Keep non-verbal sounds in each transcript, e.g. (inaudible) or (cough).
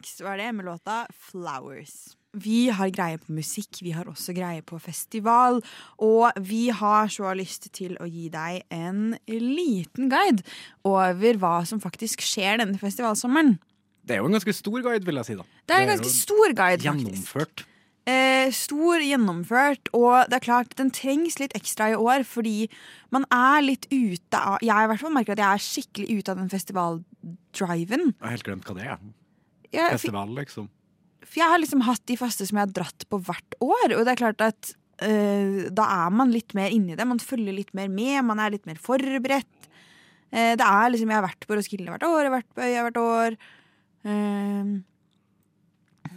Links var det med låta Flowers. Vi har greie på musikk, vi har også greie på festival, og vi har så lyst til å gi deg en liten guide over hva som faktisk skjer denne festivalsommeren. Det er jo en ganske stor guide, vil jeg si. da Det er en ganske stor guide, faktisk. Gjennomført. Eh, stor, gjennomført, og det er klart den trengs litt ekstra i år, fordi man er litt ute av Jeg i hvert fall merker at jeg er skikkelig ute av den festivaldriven. Jeg har helt glemt hva det er. Jeg, Festival, liksom. For jeg har liksom hatt de faste som jeg har dratt på hvert år, og det er klart at uh, da er man litt mer inni det. Man følger litt mer med, man er litt mer forberedt. Uh, det er liksom, Jeg har vært på Roskilde hvert år, jeg har vært på Øya hvert år. Uh,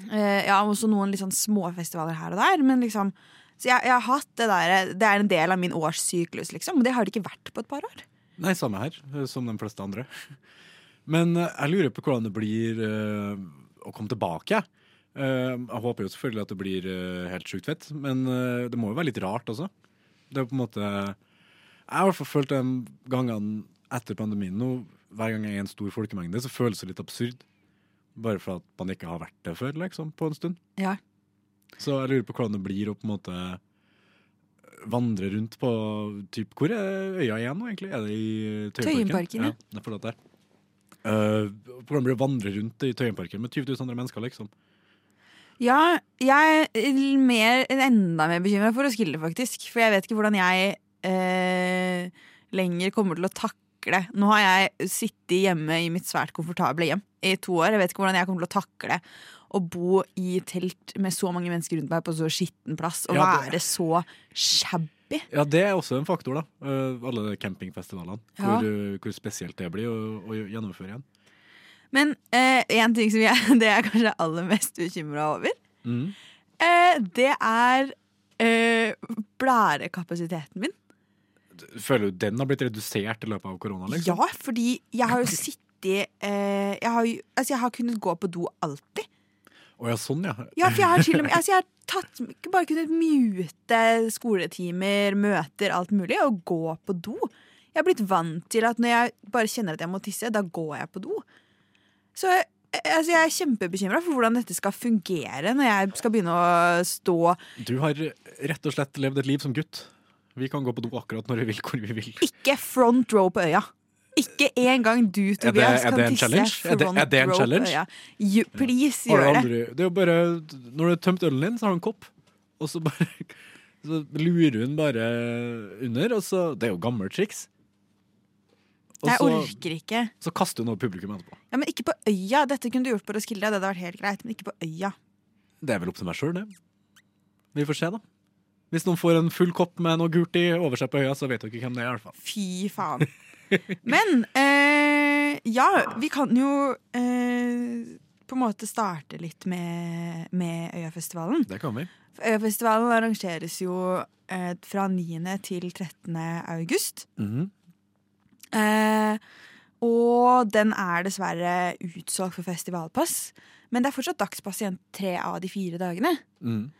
eh, ja, også noen litt sånn småfestivaler her og der, men liksom Så jeg, jeg har hatt det der Det er en del av min årssyklus, liksom, og det har det ikke vært på et par år. Nei, samme her, som de fleste andre. Men eh, jeg lurer på hvordan det blir eh, å komme tilbake. Eh, jeg håper jo selvfølgelig at det blir helt sjukt fett, men det må jo være litt rart også. Det er på en måte Jeg har i hvert fall følt de gangene etter pandemien nå, hver gang jeg er i en stor folkemengde, så føles det litt absurd. Bare for at man ikke har vært det før, liksom, på en stund. Ja. Så jeg lurer på hvordan det blir å på en måte vandre rundt på typ, Hvor er øya igjen nå, egentlig? Er det i Tøyenparken? Ja. Det er fortsatt der. Uh, hvordan blir det å vandre rundt i Tøyenparken med 20 000 andre mennesker, liksom? Ja, jeg er mer, enda mer bekymra for Roskilde, faktisk. For jeg vet ikke hvordan jeg eh, lenger kommer til å takle Nå har jeg sittet hjemme i mitt svært komfortable hjem i to år. Jeg vet ikke hvordan jeg kommer til å takle å bo i telt med så mange mennesker rundt meg på så skitten plass og Ja, være så shabby. Ja, det er også en faktor, da. Uh, alle campingfestivalene. Ja. Hvor, uh, hvor spesielt det blir å, å gjennomføre igjen. Men én ting som jeg, (laughs) det er kanskje aller mest bekymra over, Mm. eh, det er eh, blærekapasiteten min. Føler du den har blitt redusert i løpet av korona? Liksom? Ja, fordi jeg har jo sittet eh, jeg, har, altså jeg har kunnet gå på do alltid. Å ja, sånn, ja. Ja, for jeg har til og med altså jeg har tatt, bare kunnet mute skoletimer, møter, alt mulig, og gå på do. Jeg har blitt vant til at når jeg bare kjenner at jeg må tisse, da går jeg på do. Så eh, altså, jeg er kjempebekymra for hvordan dette skal fungere når jeg skal begynne å stå Du har rett og slett levd et liv som gutt. Vi kan gå på do akkurat når vi vil, hvor vi vil. Ikke front row på øya. Ikke engang du, Tobias, kan tisse challenge? Det- front er det en challenge? Ja. You, please, gjør det. aldri, det er jo bare Når du har tømt ølen din, så har du en kopp, og så bare (laughs) Så lurer hun bare under, og så Det er jo gammelt triks. Og Jeg så, orker ikke. så kaster hun over publikum etterpå. Ja, Men ikke på øya. Dette kunne du gjort på Roskilde. Det hadde vært helt greit, men ikke på øya. Det er vel opp til meg sjøl, det. Vi får se, da. Hvis noen får en full kopp med noe gult i over seg på øya, så vet dere hvem det er. i hvert fall. Fy faen. Men eh, ja, vi kan jo eh, på en måte starte litt med, med Øyafestivalen. Det kan vi. Øyafestivalen arrangeres jo eh, fra 9. til 13. august. Mhm. Eh, og den er dessverre utsolgt for festivalpass. Men det er fortsatt dagspass igjen tre av de fire dagene. Mhm.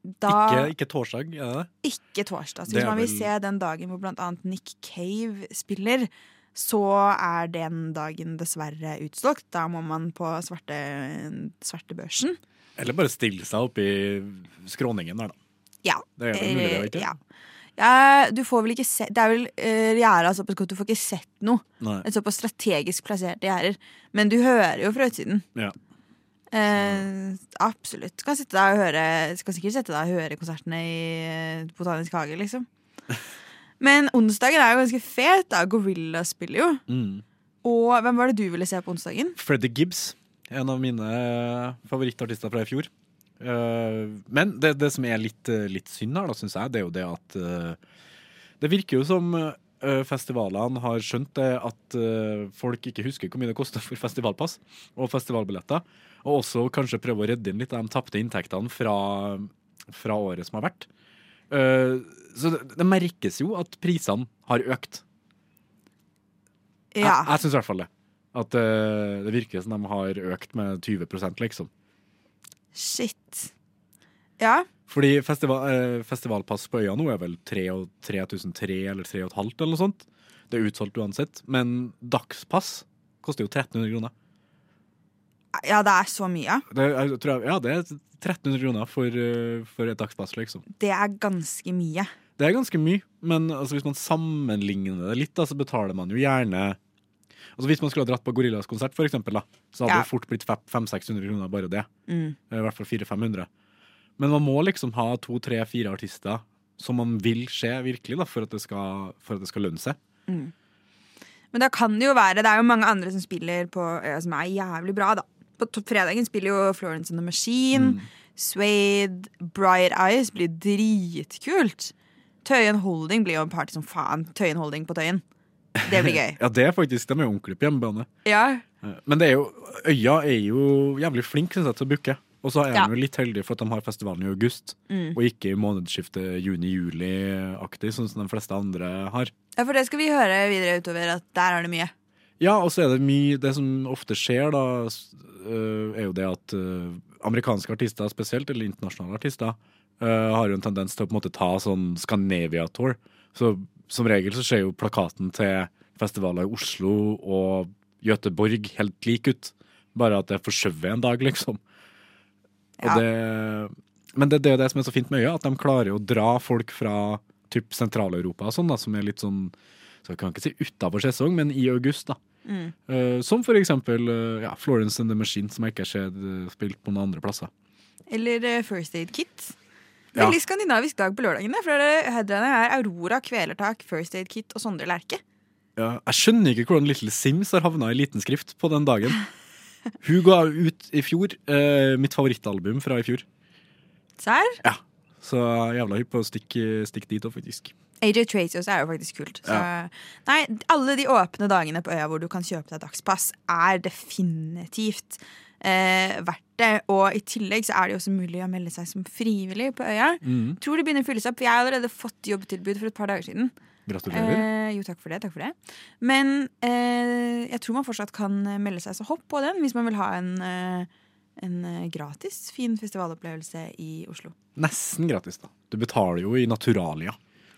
Da, Ikke, ikke torsdag, det? Ikke torsdag. Så hvis man vil vel- se den dagen hvor annet Nick Cave spiller, så er den dagen dessverre utsolgt. Da må man på svarte, svartebørsen. Eller bare stille seg opp i skråningen der, da. Ja. Det er mulig, Eh, ikke? ja. ja. Du får vel ikke se Det er vel uh, gjerda såpass godt, du får ikke sett noe. Nei. Et såpass strategisk plasserte gjerder. Men du hører jo fra utsiden. Ja. Eh, absolutt. Skal, sitte der og høre, skal sikkert sette deg og høre konsertene i eh, Botanisk hage, liksom. (laughs) Men onsdagen er jo ganske fet. da Gorilla spiller jo. Mm. Og hvem var det du ville se på onsdagen? Freddy Gibbs, en av mine favorittartister fra i fjor. Eh, men det, det som er litt, eh, litt synd her, da, syns jeg, det er jo det at eh, Det virker jo som eh, eh, festivalene har skjønt det at eh, folk ikke husker hvor mye det koster for festivalpass og festivalbilletter. Og også kanskje prøve å redde inn litt av de tapte inntektene fra, fra året som har vært. Eh, så det, det merkes jo at prisene har økt. Ja. Jeg, jeg syns i hvert fall det. At eh, det virker som de har økt med 20% liksom. Shit. Ja. Fordi festival, eh, festivalpass på øya nå er vel 3003 eller 3500 eller noe sånt. Det er utsolgt uansett. Men dagspass koster jo 1300 kroner. ja, det er så mye. Det jeg tror jeg, ja, det er 1300 kroner for, eh, for et dagspass, liksom. Det er ganske mye. Det er ganske mye, men altså, hvis man sammenligner det litt, da, så betaler man jo gjerne Altså Hvis man skulle ha dratt på Gorillas konsert, for eksempel, da, så hadde Ja. det fort blitt 500-600 kroner bare det. Mm. Eh, I hvert fall 400-500. Men man må liksom ha to, tre, fire artister som man vil se virkelig, da, for at det skal, at det skal lønne seg. Men da kan det jo være Det er jo mange andre som spiller på som er jævlig bra, da. På fredagen spiller jo Florence and the Machine. Mm. Suede, Bright Eyes blir dritkult. Tøyen Holding blir jo en party som faen. Tøyen Holding på Tøyen. Det blir gøy. (laughs) Ja, det er faktisk, De er jo ordentlig på hjemmebane. Ja, Eh, Men det er jo, øya er jo jævlig flink synes jeg, til å booke. Og så er Ja. de jo litt heldige for at de har festivalen i august, Mm. og ikke i månedsskiftet juni-juli-aktig, sånn som de fleste andre har. Ja, for det skal vi høre videre utover, at der er det mye. Ja, og så er det mye Det som ofte skjer, da, øh, er jo det at øh, amerikanske artister spesielt, eller internasjonale artister, øh, har jo en tendens til å på en måte ta sånn Scandinavia-tour. Så som regel så ser jo plakaten til festivaler i Oslo og Göteborg helt lik ut. Bare at det er forskjøvet en dag, liksom. Ja. det, men det, det er det som er så fint med øya, at de klarer å dra folk fra typ Sentral-Europa sånn, da, som er litt sånn så jeg kan ikke si utafor sesong, men i august, da. Mm. Uh, som for eksempel uh, ja, Florence and the Machine, som jeg ikke har sett eh, spilt på noen andre plasser. Eller uh, First Aid Kit. Ja. Veldig skandinavisk dag på lørdagene. For det- headlinerne er Aurora, Kvelertak, First Aid Kit og Sondre Lerche. Ja, jeg skjønner ikke hvordan Little Sims har havna i liten skrift på den dagen. (laughs) (laughs) Hun ga ut i fjor eh, mitt favorittalbum fra i fjor. Serr? Ja, Så jævla hypp på å stikke, stikk dit òg, faktisk. AJ Tracy også er jo faktisk kult. Så, Nei, alle de åpne dagene på øya hvor du kan kjøpe deg dagspass, er definitivt eh, verdt det. Og i tillegg så er det jo også mulig å melde seg som frivillig på øya. Mm. Tror det begynner å fylles opp. Jeg har allerede fått jobbtilbud for et par dager siden. Gratulerer. Eh, jo, takk for det. takk for det Men eh, jeg tror man fortsatt kan melde seg. Så hopp på den hvis man vil ha en, eh, en eh, gratis fin festivalopplevelse i Oslo. Nesten gratis, da. Du betaler jo i naturalia.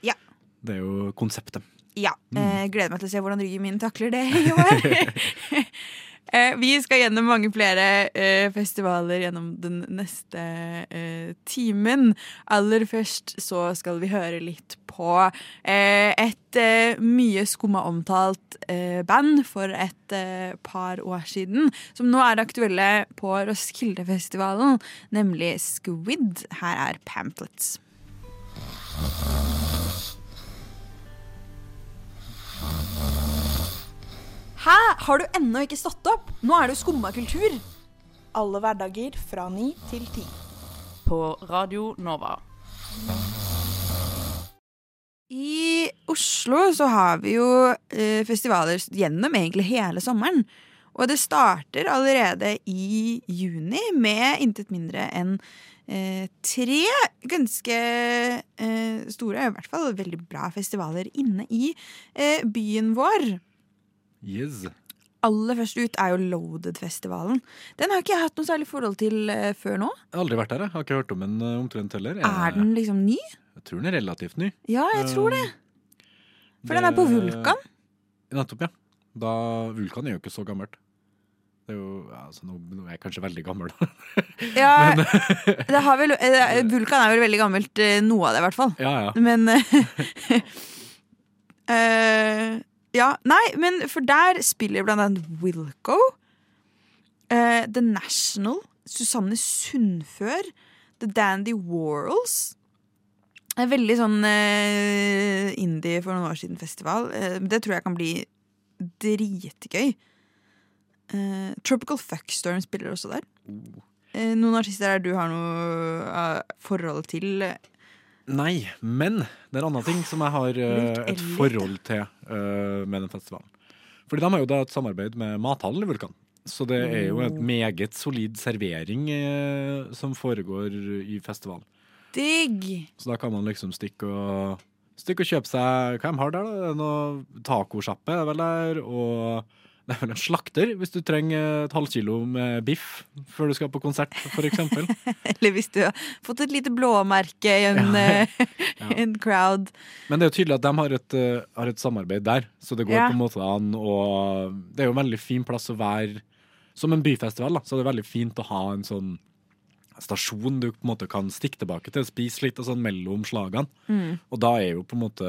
Ja. Det er jo konseptet. Ja. Eh, gleder meg til å se hvordan ryggen min takler det i år. (laughs) eh, vi skal gjennom mange flere eh, festivaler gjennom den neste eh, timen. Aller først så skal vi høre litt på et mye skumma omtalt band for et par år siden, som nå er aktuelle på Roskildefestivalen, nemlig Squid. Her er Pamphlets. Hæ? Har du ennå ikke stått opp? Nå er det jo skumma kultur. Alle hverdager fra ni til ti. På Radio Nova. I Oslo så har vi jo eh, festivaler gjennom egentlig hele sommeren. Og det starter allerede i juni med intet mindre enn eh, tre ganske eh, store, i hvert fall veldig bra festivaler inne i eh, byen vår. Yes. Aller først ut er jo Loaded-festivalen. Den har ikke jeg hatt noe særlig forhold til eh, før nå. Jeg har aldri vært der, jeg. Har ikke hørt om den eh, omtrent heller. Jeg, Er den liksom ny? jeg tror den er relativt ny. Ja, jeg tror det. For den er på Vulkan. Nettopp, ja. Da, Vulkan er jo ikke så gammelt. Det er jo, ja, altså, nå, nå er jeg kanskje veldig gammel, da. (laughs) Ja, det har vel, eh, Vulkan er vel veldig gammelt, eh, noe av det i hvert fall. Ja, ja. Men eh, (laughs) eh, Ja, nei, men for der spiller blant annet Wilco, uh, The National, Susanne Sundfør, The Dandy Warhols. Er veldig sånn uh, indie for noen år siden-festival. Uh, det tror jeg kan bli dritgøy. Eh, Tropical Fuckstorm spiller også der. Eh, noen artister der du har noe eh, forhold til? Nei, men det er en annen ting som jeg har eh, et forhold til eh, med den festivalen. Fordi de har jo da et samarbeid med mathallen i Vulkan. Så det er jo et meget solid servering eh, som foregår i festivalen. Digg! Så da kan man liksom stikke og, stikke og kjøpe seg Hva de har der, da? Noe tacosjappe er vel der, og det er vel en slakter hvis du trenger et halvkilo med biff før du skal på konsert, eksempel. (laughs) Eller hvis du har fått et lite blåmerke i en, ja. (laughs) Ja. (laughs) en crowd. Men det er jo tydelig at de har et, eh, har et samarbeid der, så det går Ja. på en måte an å Det er jo en veldig fin plass å være Som en byfestival, da, så det er veldig fint å ha en sånn stasjon du på en måte kan stikke tilbake til, spise litt og sånn mellom slagene. Mm. Og da er jo på en måte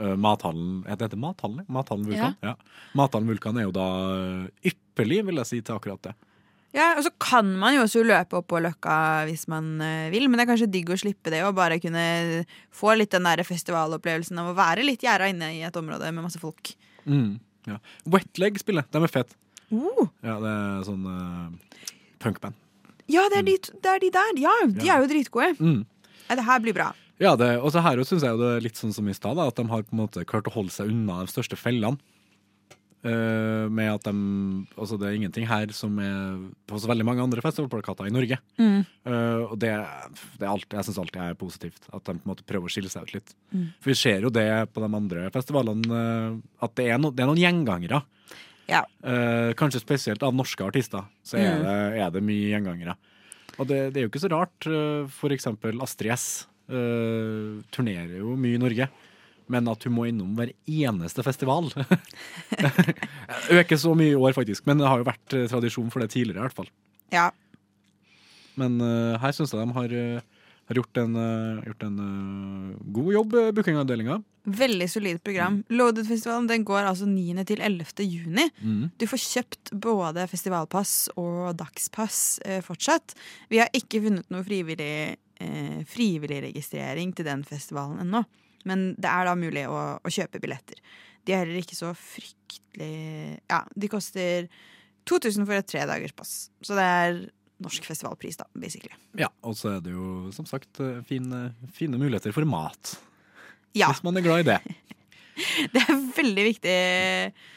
eh, mathallen det heter mathallen? Mathallen Vulkan? Ja. Mathallen Vulkan er jo da eh, ypperlig, vil jeg si, til akkurat det. Ja, og så kan man jo også løpe opp på Løkka hvis man eh, vil, men det er kanskje digg å slippe det og bare kunne få litt den der festivalopplevelsen av å være litt gjerda inne i et område med masse folk. Mm, ja. Wetleg spiller, de er fett. Uh, Ja, det er sånn uh, punkband. ja, det er, de, det er de der. Ja, de Ja. er jo dritgode. Mm. Ja, det her blir bra. Ja, det, og så her syns jeg det er litt sånn som i stad, at de har på en måte klart å holde seg unna de største fellene. Uh, med at de Altså, det er ingenting her som er hos veldig mange andre festivalplakater i Norge. Mm. Uh, og det, det er alltid, jeg syns alltid er positivt, at de på en måte prøver å skille seg ut litt. Mm. For vi ser jo det på de andre festivalene, uh, at det er, no, det er noen gjengangere. Ja. Kanskje spesielt av norske artister, så er, Mm. det, er det mye gjengangere. Og det, det er jo ikke så rart. For eksempel Astrid S eh, turnerer jo mye i Norge. Men at hun må innom hver eneste festival (laughs) Øker så mye i år, faktisk. Men det har jo vært eh, tradisjon for det tidligere, i hvert fall. Ja. Men uh, her syns jeg de har, har gjort en, uh, gjort en god jobb, uh, bookingavdelinga. Veldig solid program. Loaded-festivalen den går altså 9. til 11. juni. Mm. Du får kjøpt både festivalpass og dagspass fortsatt. Vi har ikke funnet noe frivillig, eh, frivillig registrering til den festivalen ennå. Men det er da mulig å, å kjøpe billetter. De er heller ikke så fryktelig Ja, de koster 2000 for et tredagers pass. Så det er norsk festivalpris, da, basically. Ja, og så er det jo som sagt eh, fine, fine muligheter for mat. Ja, Hvis man er glad i det. (laughs) det er veldig viktig eh,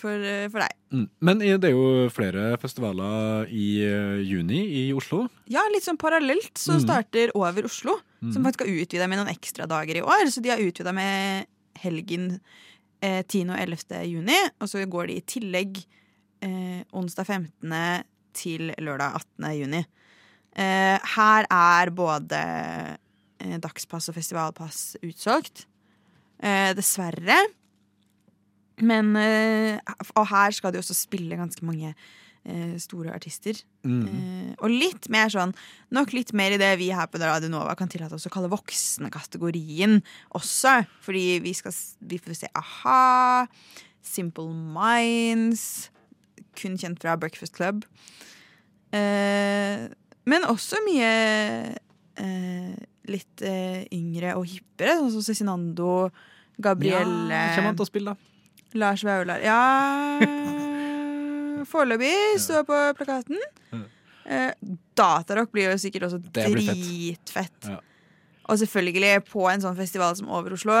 for, for deg. Mm. Men det er jo flere festivaler i eh, juni i Oslo. Ja, litt sånn parallelt så Mm. starter Over Oslo, Mm. som faktisk har utvida med noen ekstra dager i år. Så de har utvida med helgen eh, 10. og 11. juni, og så går de i tillegg eh, onsdag 15. til lørdag 18. juni. Eh, her er både eh, dagspass og festivalpass utsolgt. Eh, dessverre. Men eh, Og her skal de også spille ganske mange eh, store artister. Mm. Eh, og litt mer sånn Nok litt mer i det vi her på Radio Nova kan tillate oss å kalle voksenkategorien også. Fordi vi skal Vi får se a-ha, Simple Minds, kun kjent fra Breakfast Club. Men også mye litt yngre og hippere, sånn som Cezinando, Gabrielle Ja, kommer han til å spille, da? Lars Vaular Ja Foreløpig (laughs) står på plakaten. Eh, Datarock blir jo sikkert også dritfett. Ja. Og selvfølgelig, på en sånn festival som Over Oslo,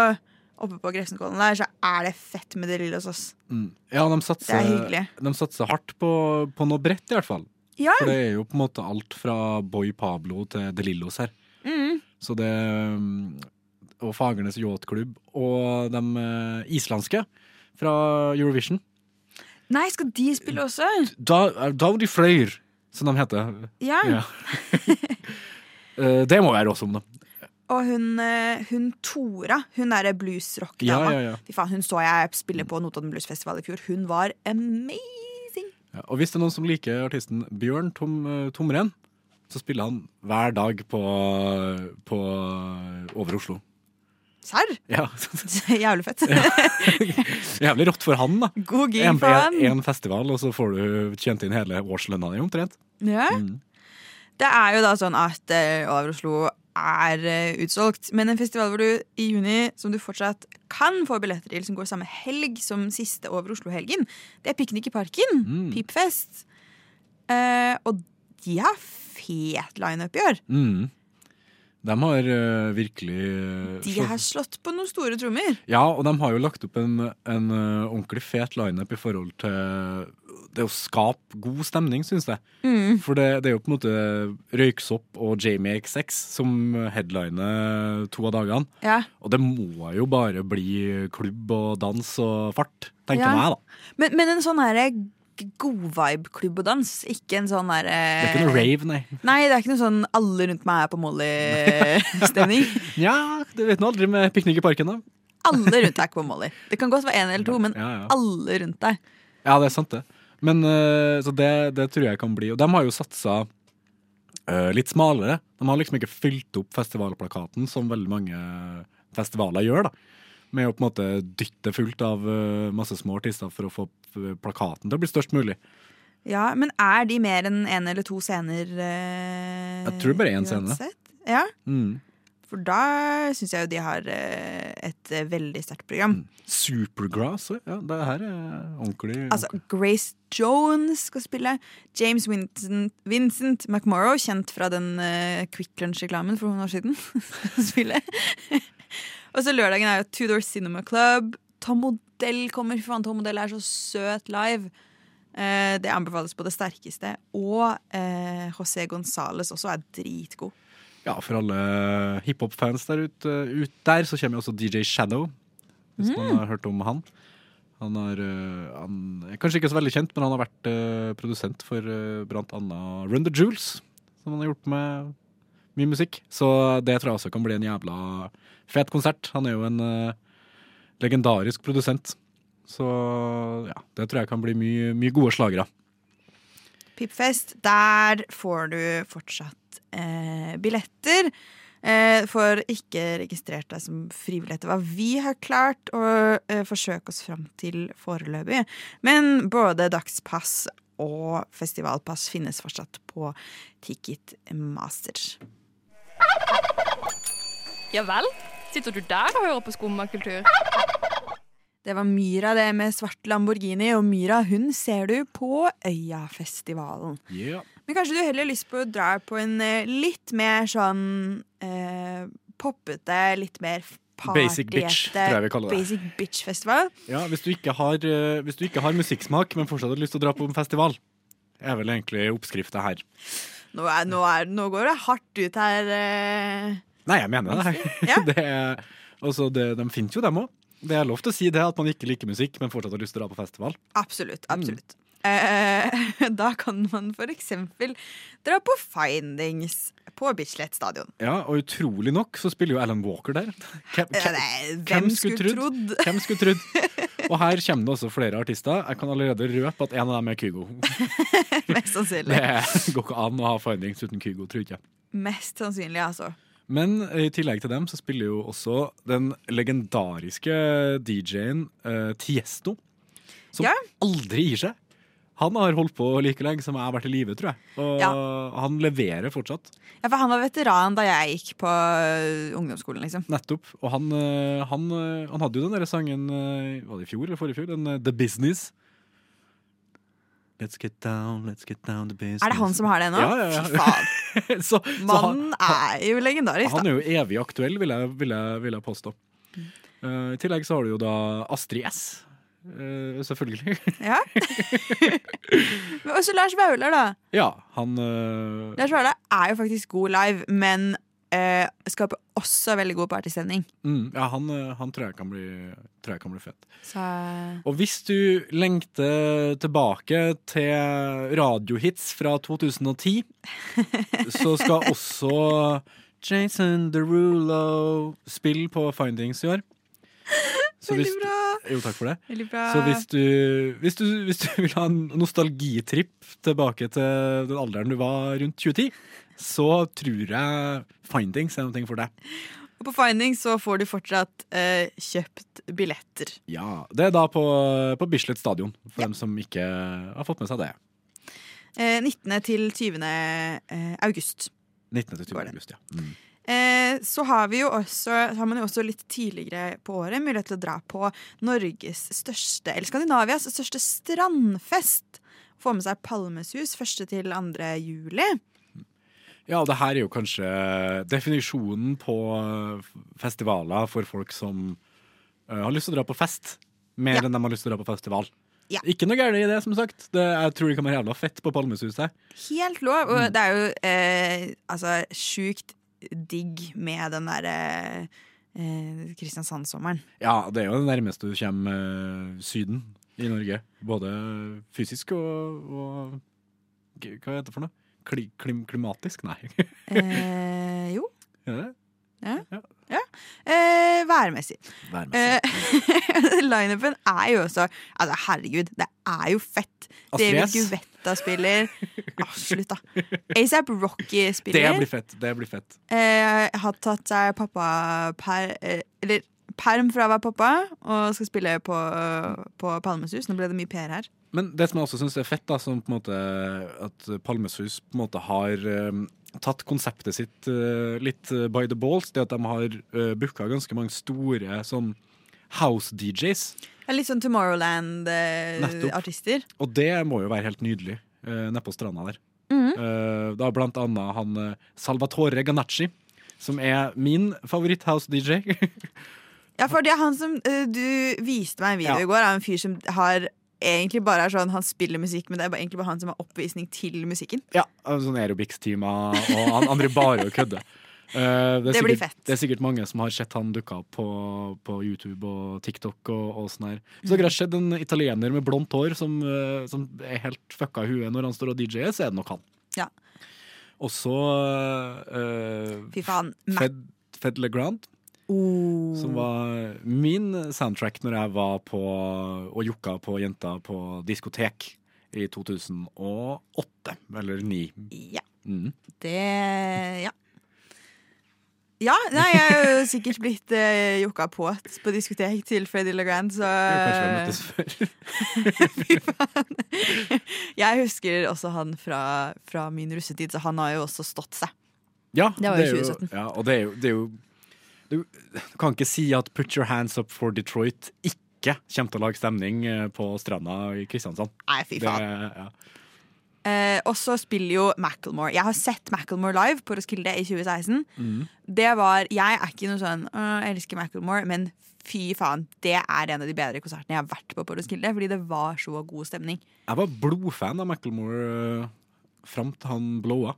oppe på Grefsenkollen der, så er det fett med det lille hos oss. Mm. Ja, de er satser, de satser hardt på, på noe bredt, i hvert fall. Ja. For det er jo på en måte alt fra Boy Pablo til De Lillos her. Mm. Så det mm, Og Fagernes yachtklubb og de eh, islandske fra Eurovision. Nei, skal de spille også? Da, de fløyr, som de heter. Ja. Ja. (laughs) Eh, det må være awesome, da. Og hun, eh, hun Tora, hun derre bluesrock-dama. Ja, ja, ja. Hun så jeg spille på Notodden Blues Festival i fjor. Hun var amazing! Ja, og hvis det er noen som liker artisten Bjørn Tom, eh, Tomren, så spiller han hver dag på, på Over Oslo. Serr? Ja. (laughs) Jævlig fett. (laughs) Jævlig rått for han, da. God gig for han. en festival, og så får du tjent inn hele årslønna di omtrent. Ja. Mm. Det er jo da sånn at eh, Over Oslo er eh, utsolgt. Men en festival hvor du i juni som du fortsatt kan få billetter til, som går samme helg som siste Over Oslo-helgen, det er Piknik i parken. Mm. Pipfest. Eh, og de har fet lineup i år. Mm. De har uh, virkelig uh, De har slått på noen store trommer. Ja, og de har jo lagt opp en, en uh, ordentlig fet lineup i forhold til det å skape god stemning, syns jeg. Mm. For det, det er jo på en måte Røyksopp og Jamie XX som headliner to av dagene. Ja. Og det må jo bare bli klubb og dans og fart, tenker Ja. meg, da. Men, men en sånn herre god vibe-klubb og dans, ikke en sånn herre Det er ikke noe rave, nei. Nei, det er ikke noe sånn alle rundt meg er på Molly-stemning. (laughs) ja, du vet nå aldri med piknik i parken, da. alle rundt deg er ikke på Molly. Det kan godt være én eller to, men Ja, ja. alle rundt deg. Ja, det er sant, det. Men uh, Så det, det tror jeg kan bli. Og de har jo satsa uh, litt smalere. De har liksom ikke fylt opp festivalplakaten som veldig mange festivaler gjør. da Med å på en måte dytte fullt av eh, masse små artister for å få eh, plakaten til å bli størst mulig. Ja, Men er de mer enn én eller to scener? eh, Jeg tror bare én scene. Ja, Mm. for da syns jeg jo de har eh, et veldig sterkt program. Supergrass òg. Ja, det her er ordentlig. Altså, Grace Jones skal spille. James Vincent, Vincent McMorrow, kjent fra den uh, Quick Lunch-reklamen for noen år siden. (laughs) skal spille. Og så lørdagen er jo Tudor Cinema Club. Tom Modell kommer. Fy faen, Tom Modell er så søt live. Eh, det anbefales på det sterkeste. Og eh, José Gonzales også er dritgod. Ja, for alle hiphop-fans der ute ut der, så kommer jo også DJ Shadow. Hvis man har hørt om han. Han er, øh, han er kanskje ikke så veldig kjent, men han har vært uh, produsent for uh, blant annet Run the Jewels, som han har gjort med mye musikk. Så det tror jeg også kan bli en jævla fet konsert. Han er jo en uh, legendarisk produsent. Så ja, det tror jeg kan bli mye, mye gode slagere. Pipfest, der får du fortsatt eh, billetter. Eh, for ikke registrert deg som frivillig etter hva vi har klart å eh, forsøke oss fram til foreløpig. Men både dagspass og festivalpass finnes fortsatt på Ticketmaster. Ja vel? Sitter du der og hører på skummakultur? Det var Myra det med svart Lamborghini, og Myra hun ser du på Øyafestivalen. Yeah. Men kanskje du heller har lyst på å dra på en eh, litt mer sånn eh, poppete, litt mer Basic bitch, tror jeg vi kaller det. Basic bitch-festival. Ja, hvis du, ikke har, øh, hvis du ikke har musikksmak, men fortsatt har lyst til å dra på en festival, er vel egentlig oppskrifta her. Nå, er, nå, er, nå går det hardt ut her. Nei, jeg mener det. (laughs) Ja. det er, altså, det de finnes jo, dem òg. Det er lov til å si det, at man ikke liker musikk, men fortsatt har lyst til å dra på festival. Absolutt. absolutt. Eh, (laughs) da kan man eksempel dra på Findings på Bislett stadion. Ja, Og utrolig nok så spiller jo Alan Walker der. Hvem, hvem, hvem skulle trodd? trodd? (laughs) hvem skulle trodd? Og her kommer det også flere artister. Jeg kan allerede røpe at en av dem er Kygo. Mest sannsynlig. Det går ikke an å ha Findings uten Kygo, tror jeg ikke. Mest sannsynlig, altså. Men i tillegg til dem så spiller jo også den legendariske DJ-en uh, Tiesto. Som Ja. aldri gir seg. Han har holdt på like lenge som jeg har vært i live, tror jeg. Og Ja. han leverer fortsatt. Ja, for han var veteran da jeg gikk på ungdomsskolen, liksom. Nettopp. Og han, eh, han, eh, han hadde jo den der sangen eh, Var det i fjor eller forrige fjor? Den eh, The Business. Let's get down, let's get down to business. Er det han som har det nå? Ja, ja, ja. Fy faen. (laughs) så, så han, Mannen er jo legendarisk, han er jo evig aktuell, vil jeg, vil jeg, vil jeg påstå. Uh, I tillegg så har du jo da Astrid S. Uh, selvfølgelig. Ja. (laughs) Og så Lars Vaular, da. ja, han uh... Lars Vaular er jo faktisk god live, men eh, skaper også veldig god partystemning. mm, Ja, han, eh, han tror, jeg kan bli, tror jeg kan bli fett. Så Og hvis du lengter tilbake til radiohits fra 2010, (laughs) så skal også Jason Derulo spille på Findings i år. (laughs) Så Veldig bra. Jo, takk for det. Bra. Så hvis du, hvis, du, hvis du vil ha en nostalgitripp tilbake til den alderen du var rundt 2010, så tror jeg Findings er noe for deg. Og på Findings så får du fortsatt eh, kjøpt billetter. Ja, Det er da på, på Bislett stadion, for dem som ikke har fått med seg det. Eh, 19. til 20. Eh, august. 19. til 20. Det. august, ja. Mm. Eh, så har vi jo også har man jo også litt tidligere på året mulighet til å dra på Norges største, eller Skandinavias største strandfest. Få med seg Palmesus 1. til 2. juli. Ja, det her er jo kanskje definisjonen på eh, festivaler for folk som eh, har lyst til å dra på fest, mer Ja. enn de har lyst til å dra på festival. Ja. Ikke noe gærent i det, som sagt. Det, jeg tror det kan være jævla fett på Palmesuset. Helt lov. Mm. Og det er jo eh, altså sjukt digg med den derre eh, Kristiansand-sommeren. Ja, det er jo det nærmeste du kommer eh, Syden i Norge. Både fysisk og, og Hva heter det for noe? Kli, klim, klimatisk? Nei. (laughs) Eh, jo. Ja, det? Eh, værmessig. Værmessig. Eh, (laughs) Lineupen er jo også Altså, herregud, det er jo fett. David. Guvetta spiller. Ah, slutt, da. ASAP Rocky Det spiller. blir fett. Det blir fett. Eh, har tatt seg pappa per, eh, Eller perm fra å være pappa, og skal spille på, på Palmesus. Nå ble det mye PR her. Men det som jeg også syns er fett, da, som på en måte at Palmesus på en måte har eh, tatt konseptet sitt eh, litt eh, by the balls, det at de har uh, booka ganske mange store sånn house-DJs. Litt sånn Tomorrowland-artister. Og det må jo være helt nydelig uh, nede på stranda der. Mm da blant annet han Salvatore Ganacci, som er min favoritt-house-DJ. (laughs) Ja, for det er han som Du viste meg en video Ja. i går av en fyr som har egentlig bare er sånn Han spiller musikk, men det er bare, egentlig bare han som har oppvisning til musikken. ja, sånn aerobics-timer, og han andre bare å kødde. Uh, det, Det blir sikkert, fett. det er sikkert mange som har sett han dukke opp på, på YouTube og TikTok og, og sånn her. Så dere har sett en italiener med blondt hår som, uh, som er helt fucka i huet når han står og DJ-er, så er det nok han. Ja. Og så uh, Fy faen. Fed, Fed LeGrand, Oh. som var min soundtrack når jeg var på og jokka på jenta på diskotek i 2008, eller 2009. Ja. Mm. Det Ja. Ja, nei, jeg er jo sikkert blitt eh, jokka på på diskotek til Freddy LeGrand, så Kanskje vi møttes før. (laughs) Fy faen. Jeg husker også han fra, fra min russetid, så han har jo også stått seg. Ja, Det var jo er 2017. Ja, og det er jo, det er jo du, du kan ikke si at Put Your Hands Up for Detroit ikke kommer til å lage stemning eh, på stranda i Kristiansand. Nei, fy Det, faen. ja. Eh, og så spiller jo Macclemore. Jeg har sett Macclemore live på Roskilde i 2016. Mm. Det var Jeg er ikke noe sånn «Åh, Jeg elsker Macclemore, men fy faen, det er en av de bedre konsertene jeg har vært på på Roskilde. Fordi det var så god stemning. Jeg var blodfan av Macclemore uh, fram til han blowa.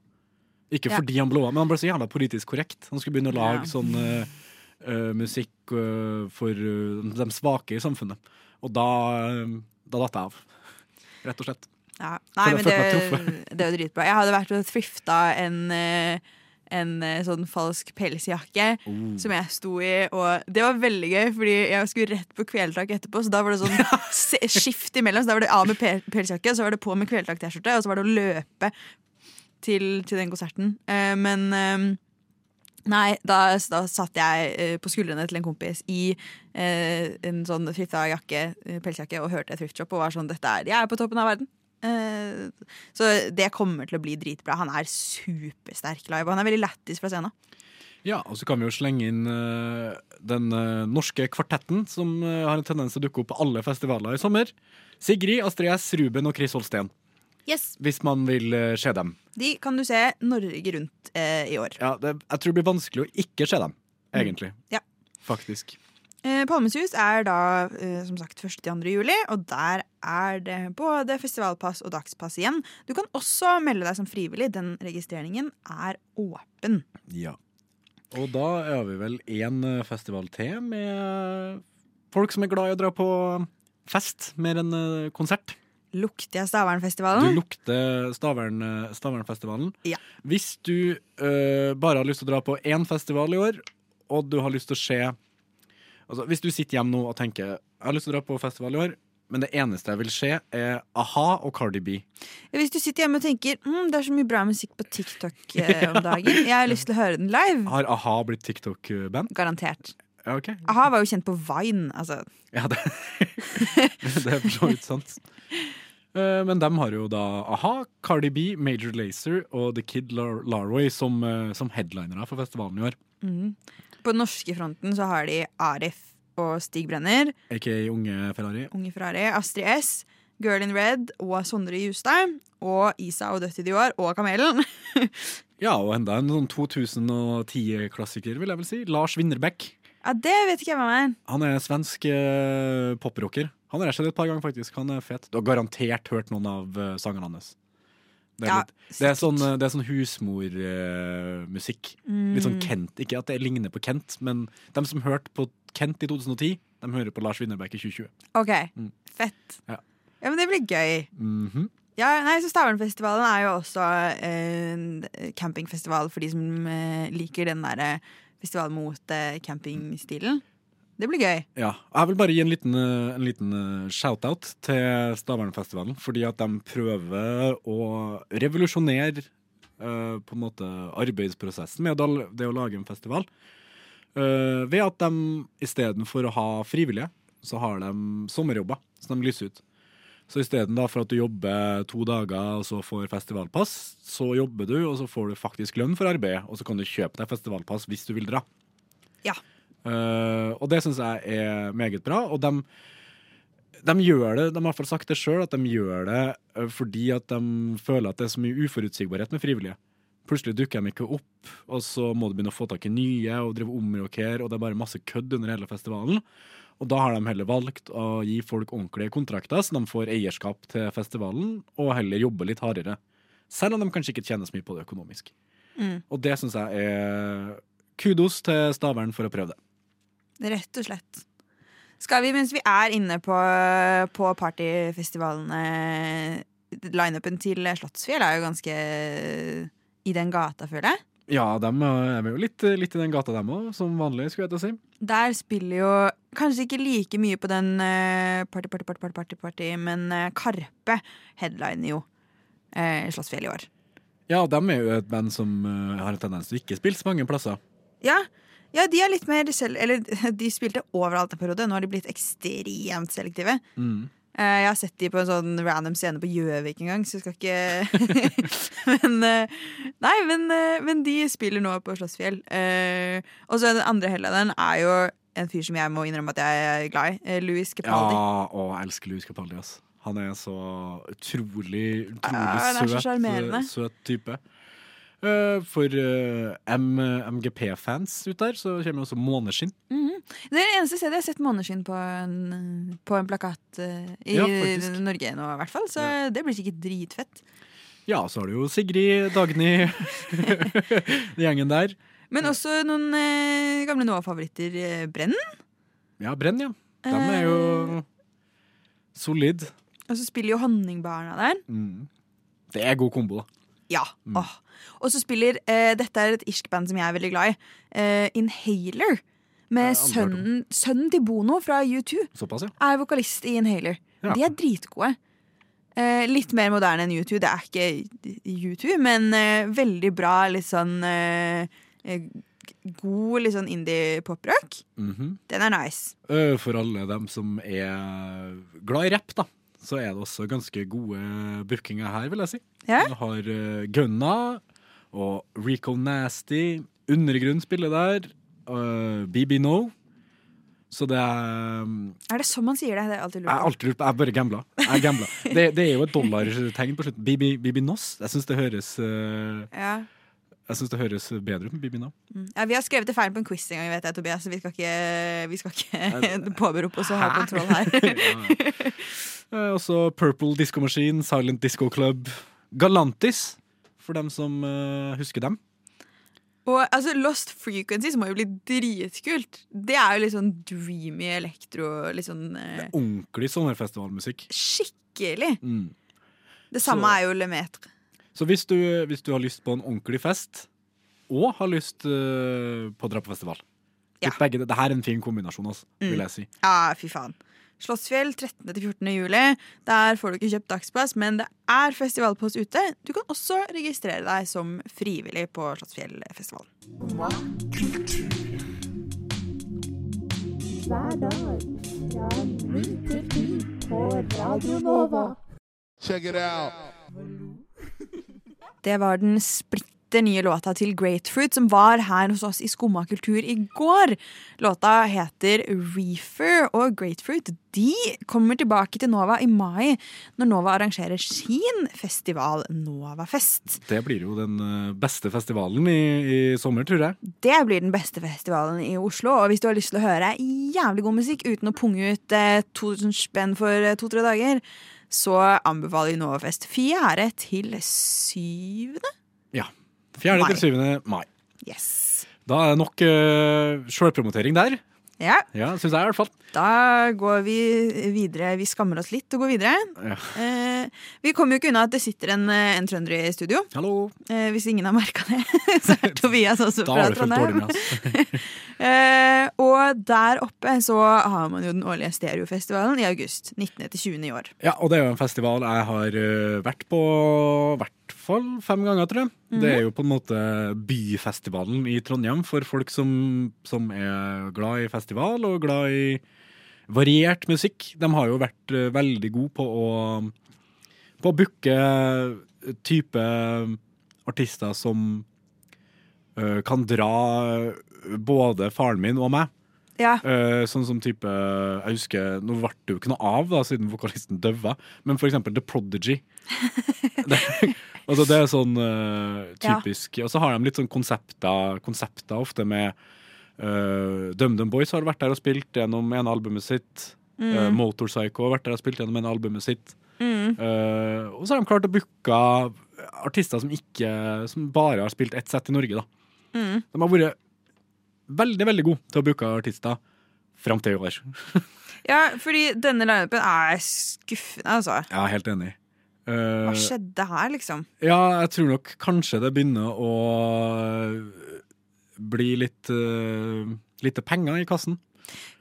Ikke fordi han blowa, men han ble så jævla politisk korrekt. Han skulle begynne å lage sånn eh, musikk uh, for uh, de svake i samfunnet. Og da, uh, da datt jeg av. Rett og slett. Ja. Nei, men det, det er jo dritbra. Jeg hadde vært og thrifta en, en sånn falsk pelsjakke Oh. som jeg sto i, og det var veldig gøy, fordi jeg skulle rett på kvelertak etterpå, så da var det sånn (laughs) skift imellom. Så da var det av med pelsjakke, så var det på med kvelertak-T-skjorte, og så var det å løpe til, til den konserten. Eh, men eh, Nei, da, da satt jeg eh, på skuldrene til en kompis i eh, en sånn thrifta jakke, eh, pelsjakke, og hørte Thrift Shop og var sånn Dette er Jeg er på toppen av verden. Eh, så det kommer til å bli dritbra. Han er supersterk live, og han er veldig lættis fra scenen. Ja, og så kan vi jo slenge inn uh, den uh, norske kvartetten som uh, har en tendens til å dukke opp på alle festivaler i sommer. Sigrid, Astrid S, Ruben og Chris Holsten. Yes, Hvis man vil eh, se dem. De kan du se Norge rundt eh, i år. Ja, det, jeg tror det blir vanskelig å ikke se dem, egentlig. Ja. Faktisk. Eh, Palmesus er da eh, som sagt 1. til 2. juli, og der er det både festivalpass og dagspass igjen. Du kan også melde deg som frivillig. Den registreringen er åpen. Ja. Og da er vi vel én eh, festival til med folk som er glad i å dra på fest mer enn eh, konsert. Lukter jeg Du lukter Stavern, eh, Stavernfestivalen. Ja. Hvis du uh, bare har lyst til å dra på én festival i år, og du har lyst til å se altså, Hvis du sitter hjemme nå og tenker jeg har lyst til å dra på festival i år, men det eneste jeg vil se, er a-ha og Cardi B. Hvis du sitter hjemme og tenker mm, det er så mye bra musikk på TikTok (laughs) eh, om dagen, jeg har lyst til å høre den live. Har a-ha blitt TikTok-band? Garantert. Ja, ok. Aha var jo kjent på Vine. Altså. Ja, det, (laughs) det er for så vidt sant. (laughs) Eh, Men de har jo da a-ha, Cardi B, Major Lazer og The Kid Lar Larway som, eh, som headlinere for festivalen i år. Mm. På den norske fronten så har de Arif og Stig Brenner, Aka Unge Ferrari. Unge Ferrari, Astrid S, Girl in Red og Sondre Justad. Og Isa og Dødt i Dior og Kamelen. (laughs) Ja, og enda en sånn 2010-klassiker, vil jeg vel si. Lars Winnerbäck. Ja, det vet ikke jeg hvem er. Han er svensk eh, poprocker. Han har jeg sett et par ganger, faktisk. Han er fet. Du har garantert hørt noen av uh, sangene hans. Det er, Ja, det er sånn, eh, det er sånn husmormusikk. litt sånn Mm. Kent. Ikke at det ligner på Kent, men de som hørte på Kent i 2010, de hører på Lars Winnerbäck i 2020. OK, Mm. fett. Ja. Ja, men det blir gøy. Mhm. Ja, nei, så Stavernfestivalen er jo også eh, en campingfestival for de som eh, liker den derre festival mot eh, campingstilen. Det blir gøy. Ja. Jeg vil bare gi en liten, eh, en liten eh, shout-out til Stavernfestivalen, fordi at de prøver å revolusjonere uh, på en måte arbeidsprosessen med det å lage en festival. Uh, ved at de istedenfor å ha frivillige, så har de sommerjobber som de lyser ut. Så istedenfor at du jobber to dager og så får festivalpass, så jobber du, og så får du faktisk lønn for arbeidet, og så kan du kjøpe deg festivalpass hvis du vil dra. Ja. Eh, og det syns jeg er meget bra. Og de, de gjør det, de har i hvert fall sagt det sjøl, at de gjør det eh, fordi at de føler at det er så mye uforutsigbarhet med frivillige. Plutselig dukker de ikke opp, og så må du begynne å få tak i nye og drive omrokere, og det er bare masse kødd under hele festivalen. Og da har de heller valgt å gi folk ordentlige kontrakter, så de får eierskap til festivalen, og heller jobbe litt hardere. Selv om de kanskje ikke tjener så mye på det økonomisk. Mm. Og det syns jeg er kudos til Stavern for å prøve det. Rett og slett. Skal vi, mens vi er inne på, på partyfestivalene Lineupen til Slottsfjell er jo ganske i den gata, føler jeg. Ja, de er jo litt, litt i den gata, dem òg, som vanlig, skulle jeg til å si. Der spiller jo kanskje ikke like mye på den eh, party, party, party, party, party, men eh, Karpe headliner jo eh, Slottsfjell i år. Ja, de er jo et band som eh, har en tendens til å ikke spille så mange plasser. Ja, ja, de er litt mer selv Eller (laughs) de spilte overalt en periode. Nå har de blitt ekstremt selektive. Mm. Eh, jeg har sett de på en sånn random scene på Gjøvik en gang, så jeg skal ikke (laughs) Men eh, Nei, men, eh, men de spiller nå på Slottsfjell. Og så den andre headlineren er jo en fyr som jeg må innrømme at jeg er glad i. Louis Capaldi. Ja, og jeg elsker Louis Capaldi, ass. Han er så utrolig, utrolig Ja, så søt, søt type. Eh, for eh, M MGP-fans ut der, så kommer også Måneskinn. Mhm. Det er det eneste stedet jeg har sett måneskinn på en, på en plakat eh, i Ja. Norge nå, i hvert fall. Så det blir sikkert dritfett. Ja, så har du jo Sigrid, Dagny, (laughs) gjengen der. Men også noen eh, gamle Noah-favoritter. Brennen? Brenn. Ja, Brenn, ja. De er jo solid. Og så spiller jo Honningbarna der. Mm. Det er god kombo, Ja. Oh. Og så spiller eh, Dette er et irsk band som jeg er veldig glad i. Eh, Inhaler. Med sønnen, sønnen til Bono fra U2 Såpass, ja. er vokalist i Inhaler. Ja. De er dritgode. Eh, litt mer moderne enn U2. Det er ikke U2, men eh, veldig bra, litt sånn eh, eh, God litt sånn indie-poprock. Mhm. Den er nice. Øh, For alle dem som er glad i rapp, da, så er det også ganske gode bookinger her, vil jeg si. Ja? Du har uh, Gunna og Rico Nasty. Undergrunn spiller der. Uh, BB No. Så det er um, Er det sånn man sier det? Det er alltid Jeg lurt. på. alltid lurt på Jeg bare gambla. Jeg gambla. (laughs) Det, det er jo et dollartegn på slutten. BB, BB Noss. Jeg syns det høres uh, Ja. Jeg synes det høres bedre ut med BB No. Mm. ja, Vi har skrevet det feil på en quiz en gang, vet jeg, Tobias. Vi skal ikke, vi skal ikke (laughs) påberope oss å ha kontroll her. (laughs) Eh, også Purple Disco Machine, Silent Disco Club, Galantis, for dem som eh, husker dem. Og altså, Lost Frequencies må jo bli dritkult. Det er jo litt sånn dreamy elektro. Litt sånn eh, Ordentlig sommerfestivalmusikk. skikkelig. Mm. Det samme Så- er jo Le Metre. Så hvis du, hvis du har lyst på en ordentlig fest, og har lyst uh, på å dra på festival Ja. Begge, det her er en fin kombinasjon, altså, vil Mm. jeg si. Ja, fy faen. Slottsfjell 13.-14. juli. Der får du ikke kjøpt dagspass, men det er festivalpost ute. Du kan også registrere deg som frivillig på Slottsfjellfestivalen. hver dag fra 9 til 10 på Radio Nova. Check it out. Det var den splitter splitter nye låta til Grapefruit, som var her hos oss i Skumma kultur i går. Låta heter Reefer, og Grapefruit de kommer tilbake til Nova i mai, når Nova arrangerer sin festival Novafest. Det blir jo den eh, beste festivalen i, i sommer, tror jeg. Det blir den beste festivalen i Oslo, og hvis du har lyst til å høre jævlig god musikk uten å punge ut eh, 2000 spenn for eh, to-tre dager, så anbefaler vi Novafest 4. til 7. Ja. 4. Til 7. mai. Yes. Da er det nok uh, sjølpromotering der. Ja, Ja, syns jeg i hvert fall. da går vi videre. Vi skammer oss litt og går videre. Ja. Eh, vi kommer jo ikke unna at det sitter en, eh, en trønder i studio. Hallo. Eh, hvis ingen har merka det, (laughs) så er Tobias også fra Trondheim. (laughs) Eh, og der oppe så har man jo den årlige Stereofestivalen i august. 19. til 20. i år. Ja, og det er jo en festival jeg har eh, vært på i hvert fall fem ganger, tror jeg. Det er jo på en måte byfestivalen i Trondheim for folk som, som er glad i festival og glad i variert musikk. De har jo vært eh, veldig gode på å på å booke type artister som uh, kan dra både faren min og meg. Ja, Uh, sånn som type Jeg husker, Nå ble det jo ikke noe av, da, siden vokalisten døva, men for eksempel The Prodigy. det, (laughs) altså det er sånn uh, typisk Og så har de litt sånn konsepter, konsepter ofte med uh, DumDum Boys har vært der og spilt gjennom ene albumet sitt. Eh, Motorpsycho har vært der og spilt gjennom ene albumet sitt. Mm. Eh, og så har de klart å booke artister som ikke Som bare har spilt ett sett i Norge. Mm. De har vært veldig, veldig gode til å booke artister fram til i år. (laughs) ja, fordi denne lineupen er skuffende, altså. Jeg er helt enig. Eh, Hva skjedde her, liksom? ja, jeg tror nok kanskje det begynner å bli litt uh, lite penger i kassen.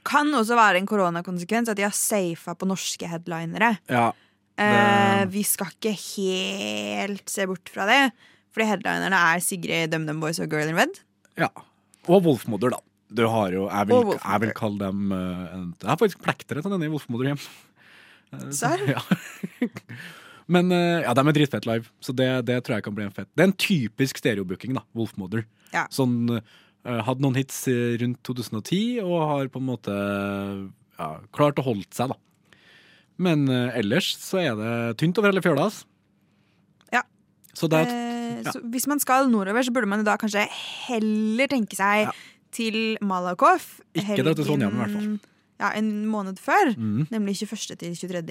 Kan også være en koronakonsekvens at de har safa på norske headlinere. Ja, Eh, vi skal ikke helt se bort fra det, fordi headlinerne er Sigrid, DumDum Boys og Girl in Red. ja. Og Wolfmoder, da. Du har jo, jeg, vil, jeg vil kalle dem uh, Jeg har faktisk plektere til denne i Wolfmoder hjem. (laughs) Eh, Serr? Ja. (laughs) Men uh, ja, de er dritfett live, så det, det tror jeg kan bli en fett. Det er en typisk stereobooking, da. Wolfmoder. Ja. Sånn uh, Hadde noen hits rundt 2010 og har på en måte ja, klart å holde seg, da. Men eh, ellers så er det tynt over hele fjøla, ass. Ja. Så det er Eh, ja. så hvis man skal nordover, så burde man da kanskje heller tenke seg Ja. til Malakoff. Ikke dra til Trondheim, i hvert fall. Ja, en måned før. mm. Nemlig 21. til 23.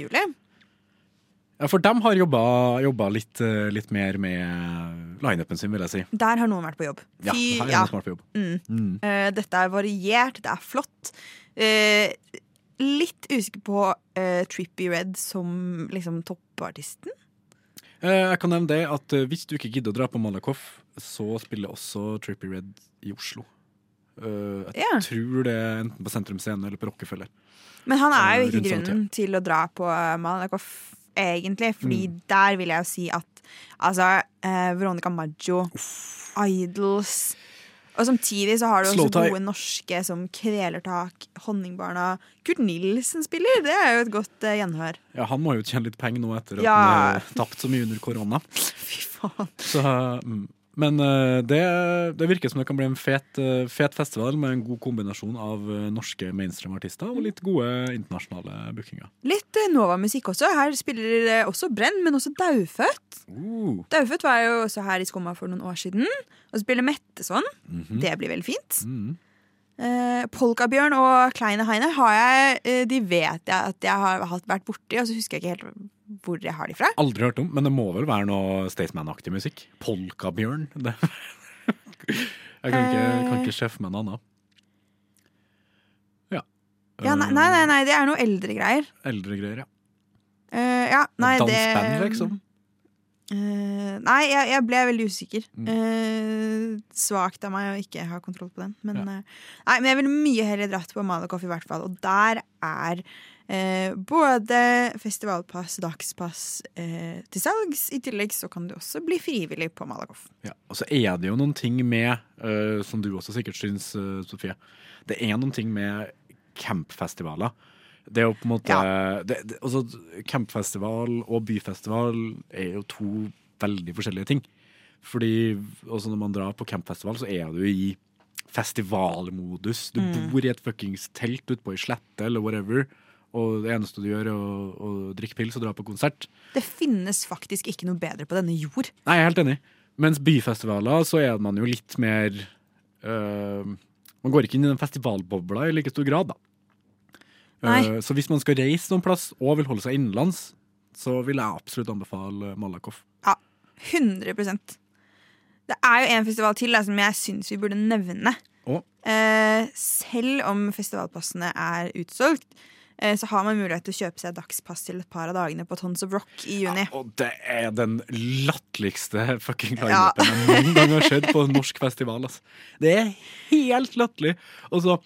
juli. Ja, for dem har jobba, jobba litt, eh, litt mer med lineupen sin, vil jeg si. Der har noen vært på jobb. Ja, der har noen ja. smart på jobb. Mm. Mm. Uh, dette er variert, det er flott. Eh, litt usikker på uh, Trippy Red som liksom toppartisten. Eh, Jeg kan nevne det at eh, hvis du ikke gidder å dra på Malakoff, så spiller også Trippy Red i Oslo. Eh, Jeg Ja. tror det er enten på Sentrum Scene eller på Rockefeller. Men han er jo Eh, ikke rundt samme grunnen til å dra på eh, Malakoff, egentlig. Fordi der vil jeg jo si at altså eh, Veronica Maggio, Idols Og samtidig så har du også gode norske som Kvelertak, Honningbarna. Kurt Nilsen spiller, det er jo et godt uh, gjenhør. Ja, Han må jo tjene litt penger nå etter at han har tapt så mye under korona. (laughs) Fy faen. Så, mm. Men eh, det, det virker som det kan bli en fet, eh, fet festival med en god kombinasjon av eh, norske mainstream-artister og litt gode internasjonale bookinger. Litt Nova-musikk også. Her spiller også Brenn, men også Daufødt. Uh. Daufødt var jo også her i Skumma for noen år siden. Og spiller Metteson. Mhm. Det blir veldig fint. Mm. Eh, Polkabjørn og Kleine Heine har jeg, eh, de vet jeg at jeg har vært borti, og så husker jeg ikke helt hvor jeg har de fra. Aldri hørt om, men det må vel være noe Staysman-aktig musikk? Polkabjørn? Det. (laughs) Jeg kan ikke, kan ikke sjefe for meg noe annet. Ja. Ja, nei, nei, nei, det er noe eldre greier. Eldre greier, ja. Uh, ja, nei, det Dansband, liksom? Eh, nei, jeg, jeg ble veldig usikker. Mm. Uh, svakt av meg å ikke ha kontroll på den. Men, eh, nei, men jeg ville mye heller dratt på Malakoff, i hvert fall. Og der er både festivalpass, dagspass til salgs. I tillegg så kan du også bli frivillig på Malakoff. Ja. Og så er det jo noen ting med, som du også sikkert syns, Sofie, det er noen ting med campfestivaler. Det er jo på en måte det, det, altså, Campfestival og byfestival er jo to veldig forskjellige ting. Fordi også når man drar på campfestival, så er du i festivalmodus. Du Mm. bor i et fuckings telt ute på ei slette eller whatever, og det eneste du gjør, er å, å drikke pils og dra på konsert. Det finnes faktisk ikke noe bedre på denne jord. Nei, jeg er helt enig. Mens byfestivaler så er man jo litt mer øh, Man går ikke inn i den festivalbobla i like stor grad, da. Nei. Øh, så hvis man skal reise noen plass og vil holde seg innenlands, så vil jeg absolutt anbefale Malakoff. 100% Det er jo en festival til der, som jeg syns vi burde nevne. Eh, selv om festivalpassene er utsolgt, eh, så har man mulighet til å kjøpe seg dagspass til et par av dagene på Tons of Rock i juni. Ja, Og det er den latterligste fucking Ja. jeg noen gang har sett på en norsk festival. Altså. Det er helt latterlig. Og så,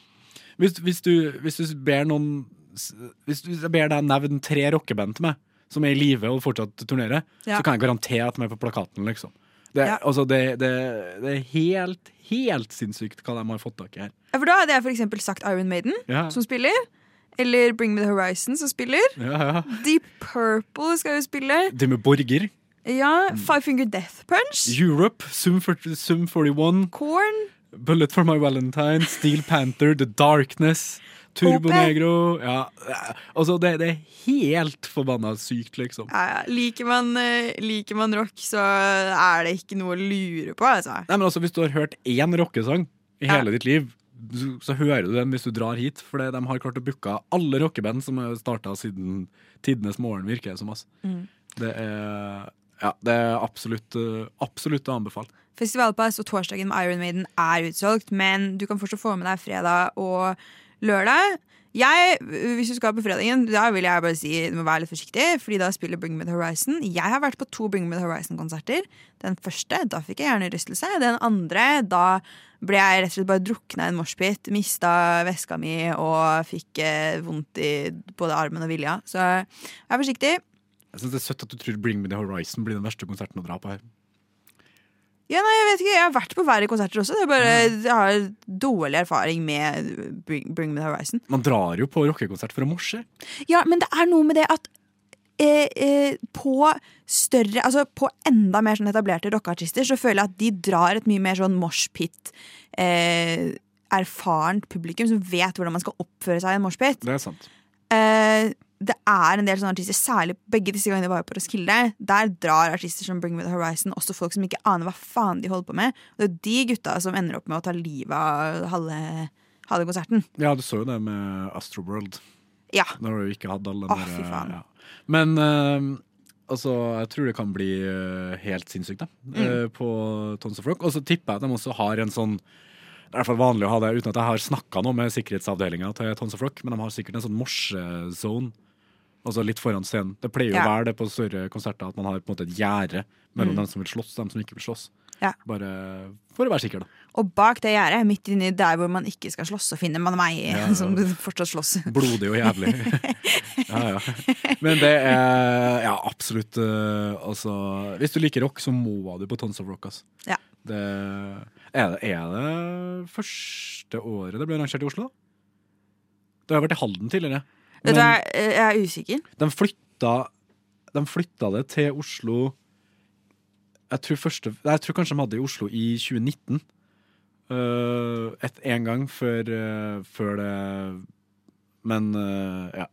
hvis, hvis, du, hvis du ber noen Hvis du ber deg nevne tre rockeband til meg som er i live og fortsatt turnerer, Ja. så kan jeg garantere at de er på plakaten, liksom. Det, Ja. altså, det, det, det er helt, helt sinnssykt hva de har fått tak i her. Ja, For da hadde jeg eksempel sagt Iron Maiden, Ja, som spiller. Eller Bring Me The Horizon, som spiller. ja, ja. Deep Purple skal jo spille. Det med Borger. Ja, Five Finger Death Punch. Europe, Sum, 40, Sum 41. Korn. Bullet for my Valentine, Steel Panther, The Darkness, Turbo. Negro ja, eh, Altså, det, det er helt forbanna sykt, liksom. Ja, ja. Liker, man, eh, liker man rock, så er det ikke noe å lure på, altså. Nei, men altså, Hvis du har hørt én rockesang i hele ditt liv, så, hører du den hvis du drar hit. For de har klart å booke alle rockeband som har starta siden tidenes morgen, virker det som. Altså. Mm. Det er ja, det er absolutt, eh, absolutt å anbefale. Festivalpass og torsdagen med Iron Maiden er utsolgt, men du kan fortsatt få med deg fredag og lørdag. Jeg, hvis du skal på fredagen, da vil jeg bare si du må være litt forsiktig, fordi da spiller Bring Me The Horizon. Jeg har vært på to Bring Me The Horizon-konserter. Den første, da fikk jeg hjernerystelse. Den andre, da ble jeg rett og slett bare drukna i en moshpit, mista veska mi og fikk eh, vondt i både armen og vilja. Så vær forsiktig. Jeg synes Det er søtt at du tror Bring Me The Horizon blir den verste konserten å dra på her. Ja, nei, Jeg vet ikke, jeg har vært på verre konserter også. Det er bare, jeg har dårlig erfaring med Bring, Bring Me The Horizon. Man drar jo på rockekonsert for å morse. Ja, men det er noe med det at eh, eh, på større Altså på enda mer sånn etablerte rockeartister så føler jeg at de drar et mye mer sånn moshpit eh, erfarent publikum som vet hvordan man skal oppføre seg i en moshpit. Det er sant. Eh, det er en del sånne artister, særlig begge disse gangene jeg var på Roskilde. Der drar artister som Bring Me The Horizon også folk som ikke aner hva faen de holder på med. Og det er de gutta som ender opp med å ta livet av halve, halve konserten. Ja, du så jo det med Astroworld. Ja. Når du ikke hadde alle den der. Ja. Men uh, altså, jeg tror det kan bli eh, helt sinnssykt, da. Mm. eh, på Tons of Rock. Og så tipper jeg at de også har en sånn det er i hvert fall vanlig å ha det uten at jeg har snakka noe med sikkerhetsavdelinga til Tons of Rock, men de har sikkert en sånn morsezone. Altså litt foran scenen. Det pleier jo å Ja. være det på større konserter at man har på en måte et gjerde mellom Mm. dem som vil slåss og dem som ikke vil slåss. Ja. Bare for å være sikker, da. Og bak det gjerdet, midt inni der hvor man ikke skal slåss, så finner man meg Ja. (laughs) som fortsatt slåss. Blodig og jævlig. (laughs) ja, ja. Men det er ja, absolutt eh, Altså, hvis du liker rock, så må du på Tons of Rock. Altså. Ja. Det, er, det, er det første året det ble arrangert i Oslo? Det har vært i Halden tidligere. Vet du hva, jeg er usikker. de flytta, de flytta det til Oslo jeg tror, første, jeg tror kanskje de hadde det i Oslo i 2019. Uh, et, en gang før, uh, før det Men uh, ja.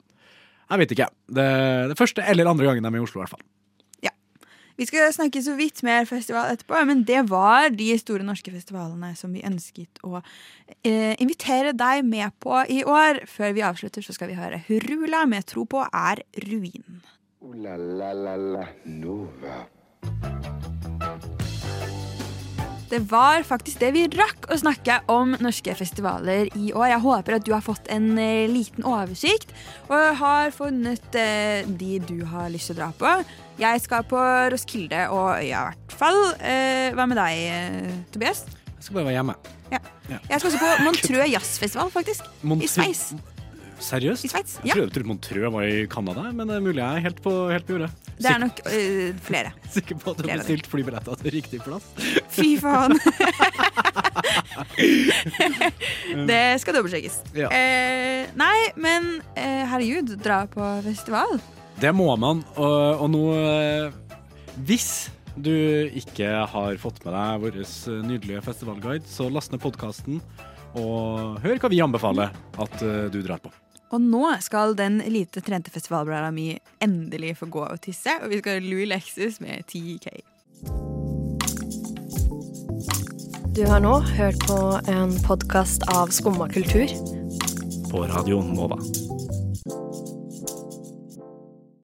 Jeg vet ikke. Det, det første eller andre gangen de er i Oslo, i hvert fall. Vi skal snakke så vidt mer festival etterpå, men det var de store norske festivalene som vi ønsket å eh, invitere deg med på i år. Før vi avslutter, så skal vi høre Hurula med Tro på er ruin. Uh, la la la la Nova. Det var faktisk det vi rakk å snakke om norske festivaler i år. Jeg håper at du har fått en eh, liten oversikt og har funnet eh, de du har lyst til å dra på. Jeg skal på Roskilde og Øya i hvert fall. Eh, hva med deg, Tobias? Jeg skal bare være hjemme. Jeg skal også på Montreux Jazzfestival, faktisk. I Sveits. Seriøst? I Sveits, ja. Jeg trodde Montreux var i Canada, men det er mulig jeg er helt på, helt på jordet. Det er nok eh, flere. (laughs) Sikker på at du har bestilt flybilletter til riktig plass? Fy faen. (laughs) (laughs) det skal dobbeltsjekkes. Ja. Eh, nei, men eh, herregud, dra på festival. Det må man, og, og nå eh, Hvis du ikke har fått med deg vår nydelige festivalguide, så last ned podkasten og hør hva vi anbefaler at eh, du drar på. Og nå skal den lite trente festivalblæra mi endelig få gå og tisse, og vi skal ha Louis Lexus med TK. Du har nå hørt på en podkast av Skumma kultur. På Radio Nova.